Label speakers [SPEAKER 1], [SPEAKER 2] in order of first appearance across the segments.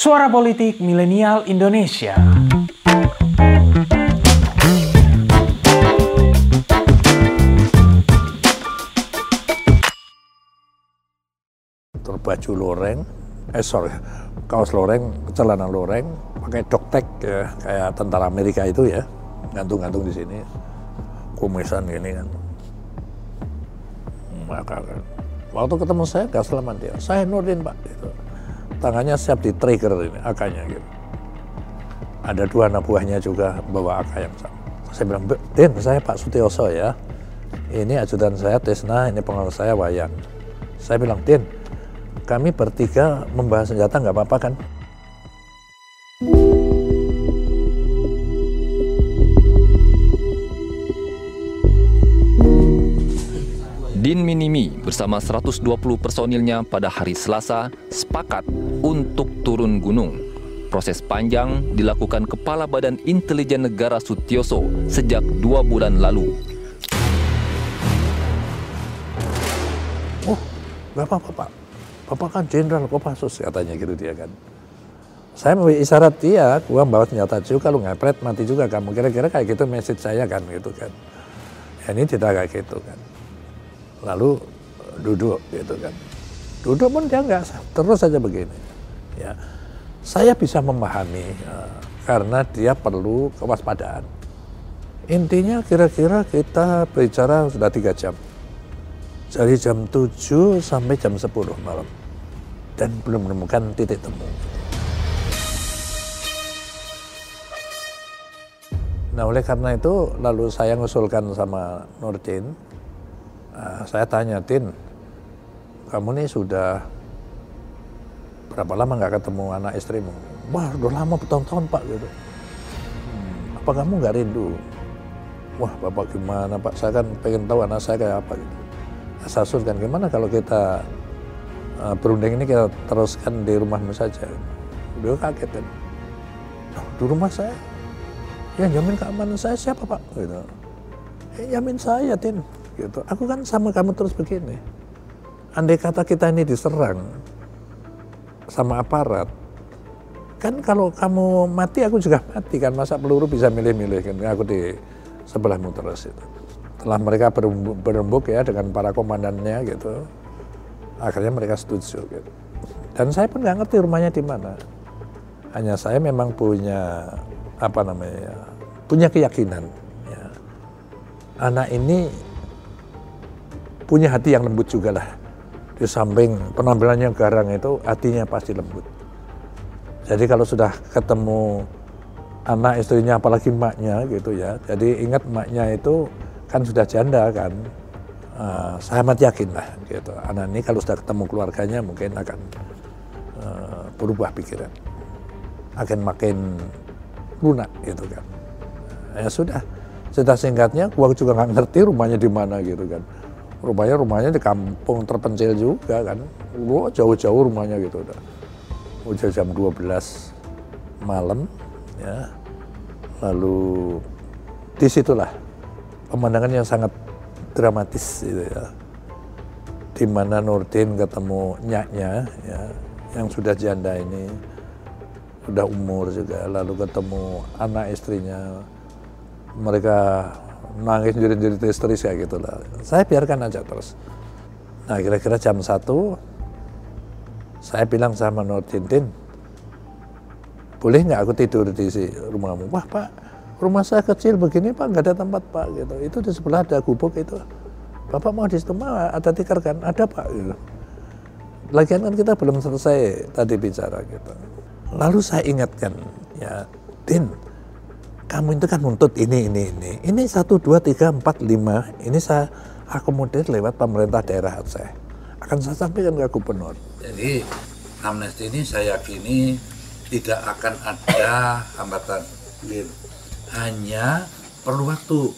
[SPEAKER 1] Suara Politik Milenial Indonesia.
[SPEAKER 2] Terbaju loreng, eh sorry, kaos loreng, celana loreng, pakai doktek ya, kayak tentara Amerika itu ya, gantung-gantung di sini, kumisan gini kan. Maka waktu ketemu saya gak selamat dia, saya Nurdin pak, gitu. Tangannya siap di trigger ini, akanya gitu. Ada dua anak buahnya juga bawa AK yang sama. Saya bilang, Din, saya Pak Sutioso ya. Ini ajudan saya Tisna, ini pengawas saya Wayan. Saya bilang, Din, kami bertiga membahas senjata nggak apa-apa kan?
[SPEAKER 3] Din Minimi bersama 120 personilnya pada hari Selasa sepakat untuk turun gunung. Proses panjang dilakukan Kepala Badan Intelijen Negara Sutioso sejak dua bulan lalu.
[SPEAKER 2] Oh, nggak apa-apa Pak. Bapak kan jenderal Kopassus katanya gitu dia kan. Saya mau isyarat dia, gua bawa senjata juga, lu ngepret mati juga kamu. Kira-kira kayak gitu message saya kan gitu kan. Ya, ini tidak kayak gitu kan. Lalu duduk gitu kan. Duduk pun dia nggak terus saja begini. Ya, saya bisa memahami ya, karena dia perlu kewaspadaan. Intinya kira-kira kita bicara sudah tiga jam dari jam 7 sampai jam 10 malam dan belum menemukan titik temu. Nah oleh karena itu lalu saya ngusulkan sama Nurdin, uh, saya tanya Tin, kamu nih sudah berapa lama nggak ketemu anak istrimu? Wah udah lama bertahun-tahun pak gitu. Apa kamu nggak rindu? Wah bapak gimana pak, saya kan pengen tahu anak saya kayak apa gitu saya usulkan gimana kalau kita uh, berunding ini kita teruskan di rumahmu saja. Beliau kaget kan. Oh, di rumah saya? Ya jamin keamanan saya siapa pak? Gitu. Eh, jamin saya Tin. Gitu. Aku kan sama kamu terus begini. Andai kata kita ini diserang sama aparat, kan kalau kamu mati aku juga mati kan masa peluru bisa milih-milih kan aku di sebelahmu terus itu setelah mereka berembuk ya dengan para komandannya gitu akhirnya mereka setuju gitu dan saya pun nggak ngerti rumahnya di mana hanya saya memang punya apa namanya ya, punya keyakinan ya. anak ini punya hati yang lembut juga lah. Di samping penampilannya garang itu hatinya pasti lembut. Jadi kalau sudah ketemu anak istrinya apalagi maknya gitu ya. Jadi ingat maknya itu kan sudah janda kan. Uh, saya amat yakin lah gitu. Anak ini kalau sudah ketemu keluarganya mungkin akan uh, berubah pikiran. Akan makin lunak gitu kan. Ya sudah. Sudah singkatnya gua juga nggak ngerti rumahnya di mana gitu kan rumahnya rumahnya di kampung terpencil juga kan. Gua jauh-jauh rumahnya gitu. Udah udah jam 12 malam ya. Lalu di situlah pemandangan yang sangat dramatis gitu ya. Di mana Nurdin ketemu nyaknya ya, yang sudah janda ini, sudah umur juga, lalu ketemu anak istrinya, mereka nangis jerit-jerit histeris kayak gitu lah. Saya biarkan aja terus. Nah kira-kira jam satu, saya bilang sama Nurdin, Din, boleh nggak aku tidur di rumahmu? Wah pak, rumah saya kecil begini pak nggak ada tempat pak gitu itu di sebelah ada gubuk itu bapak mau di situ mah ada tikar kan ada pak gitu lagian kan kita belum selesai tadi bicara gitu lalu saya ingatkan ya Din kamu itu kan nuntut ini ini ini. Ini satu dua tiga empat lima. Ini saya akomodir lewat pemerintah daerah saya. Akan saya sampaikan ke gubernur. Jadi amnesti ini saya yakini tidak akan ada hambatan hanya perlu waktu.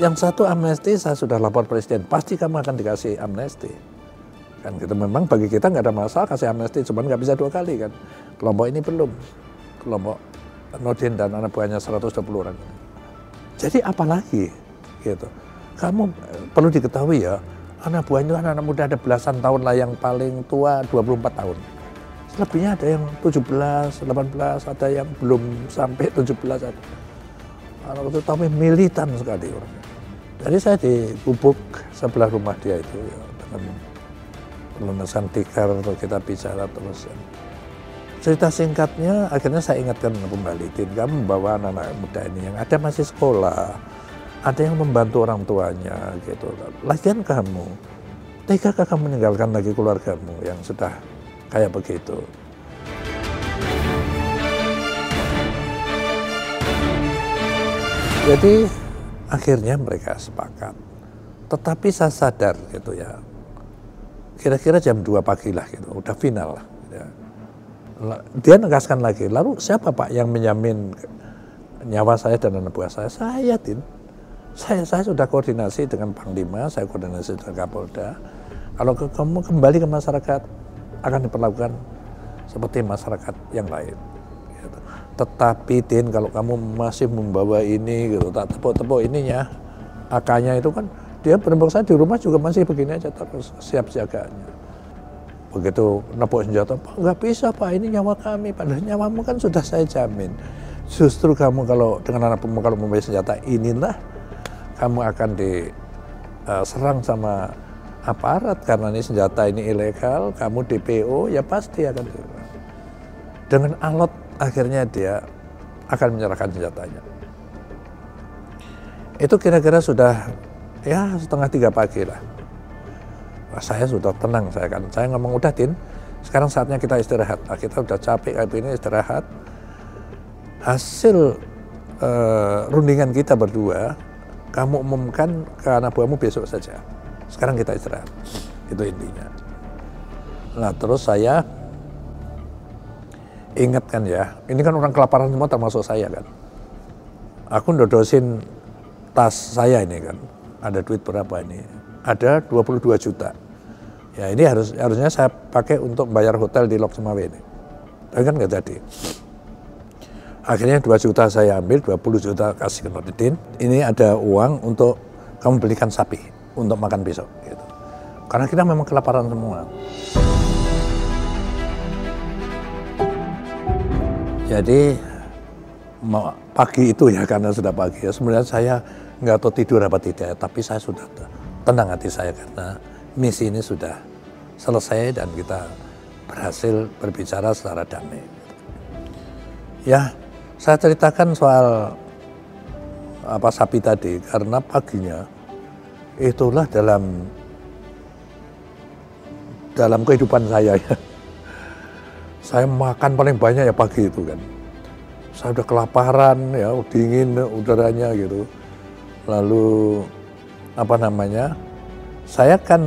[SPEAKER 2] Yang satu amnesti saya sudah lapor presiden, pasti kamu akan dikasih amnesti. Kan gitu memang bagi kita nggak ada masalah kasih amnesti, cuman nggak bisa dua kali kan. Kelompok ini belum, kelompok Nordin dan anak buahnya 120 orang. Jadi apalagi gitu. Kamu perlu diketahui ya, anak buah itu anak-anak muda ada belasan tahun lah yang paling tua 24 tahun. Selebihnya ada yang 17, 18, ada yang belum sampai 17 ada. Anak itu tapi militan sekali orangnya. Jadi saya di Gubuk sebelah rumah dia itu ya, dengan pelunasan tikar kita bicara terus. Ya. Cerita singkatnya akhirnya saya ingatkan kembali, Tin, kamu membawa anak-anak muda ini yang ada masih sekolah, ada yang membantu orang tuanya gitu. Lagian kamu, tegakah kamu meninggalkan lagi keluargamu yang sudah kayak begitu? Jadi akhirnya mereka sepakat. Tetapi saya sadar gitu ya, kira-kira jam 2 pagi lah gitu, udah final lah. Gitu ya. Dia negaskan lagi, lalu siapa Pak yang menjamin nyawa saya dan anak buah saya? Saya, Tin saya, saya sudah koordinasi dengan Panglima, saya koordinasi dengan Kapolda. Kalau ke, kamu kembali ke masyarakat, akan diperlakukan seperti masyarakat yang lain. Gitu. Tetapi Tin, kalau kamu masih membawa ini, gitu, tak tepuk-tepuk ininya, akanya itu kan, dia benar saya di rumah juga masih begini aja terus siap siaganya. Begitu nepuk senjata, Pak nggak bisa Pak, ini nyawa kami, padahal nyawamu kan sudah saya jamin. Justru kamu kalau dengan anak kalau membawa senjata inilah kamu akan diserang uh, sama aparat karena ini senjata ini ilegal, kamu DPO ya pasti akan. Dengan alot akhirnya dia akan menyerahkan senjatanya. Itu kira-kira sudah ya setengah tiga pagi lah. Nah, saya sudah tenang saya kan. Saya ngomong udah tin, sekarang saatnya kita istirahat. Nah, kita udah capek kayak ini istirahat. Hasil uh, rundingan kita berdua kamu umumkan ke anak buahmu besok saja. Sekarang kita istirahat. Itu intinya. Nah terus saya ingatkan ya, ini kan orang kelaparan semua termasuk saya kan. Aku ndodosin tas saya ini kan, ada duit berapa ini? Ada 22 juta. Ya ini harus harusnya saya pakai untuk bayar hotel di Lok Semawe ini. Tapi kan nggak jadi. Akhirnya 2 juta saya ambil, 20 juta kasih ke Nurdin. Ini ada uang untuk kamu belikan sapi untuk makan besok. Gitu. Karena kita memang kelaparan semua. Jadi pagi itu ya karena sudah pagi ya sebenarnya saya nggak tahu tidur apa tidak tapi saya sudah tenang hati saya karena misi ini sudah selesai dan kita berhasil berbicara secara damai. Ya, saya ceritakan soal apa sapi tadi karena paginya itulah dalam dalam kehidupan saya ya. Saya makan paling banyak ya pagi itu kan. Saya udah kelaparan ya, dingin udaranya gitu. Lalu apa namanya? Saya kan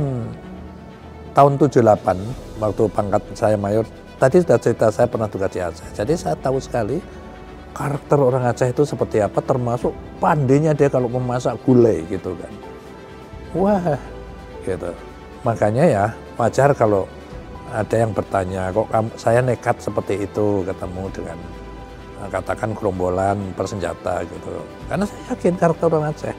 [SPEAKER 2] tahun 78 waktu pangkat saya mayor tadi sudah cerita saya pernah tugas di Aceh. Jadi saya tahu sekali karakter orang Aceh itu seperti apa termasuk pandainya dia kalau memasak gulai gitu kan wah gitu makanya ya wajar kalau ada yang bertanya kok saya nekat seperti itu ketemu dengan katakan gerombolan persenjata gitu karena saya yakin karakter orang Aceh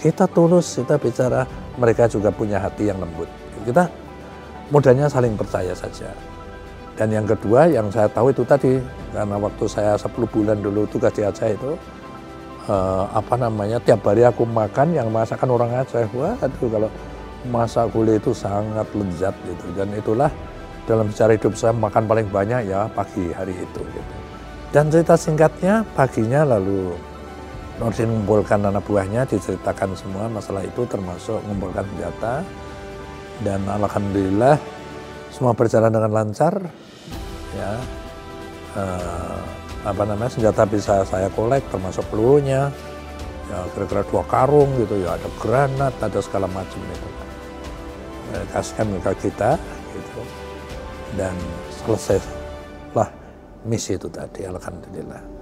[SPEAKER 2] kita tulus kita bicara mereka juga punya hati yang lembut kita mudahnya saling percaya saja dan yang kedua yang saya tahu itu tadi karena waktu saya 10 bulan dulu tugas di Aceh itu uh, apa namanya tiap hari aku makan yang masakan orang Aceh. Wah, aduh kalau masak gulai itu sangat lezat gitu dan itulah dalam sejarah hidup saya makan paling banyak ya pagi hari itu gitu. Dan cerita singkatnya paginya lalu Nordin mengumpulkan anak buahnya diceritakan semua masalah itu termasuk mengumpulkan senjata. Dan alhamdulillah semua berjalan dengan lancar ya. Uh, apa namanya senjata bisa saya kolek termasuk pelurunya ya kira-kira dua karung gitu ya ada granat ada segala macam itu. Ya, kasihkan ke kita gitu. Dan selesai lah misi itu tadi alhamdulillah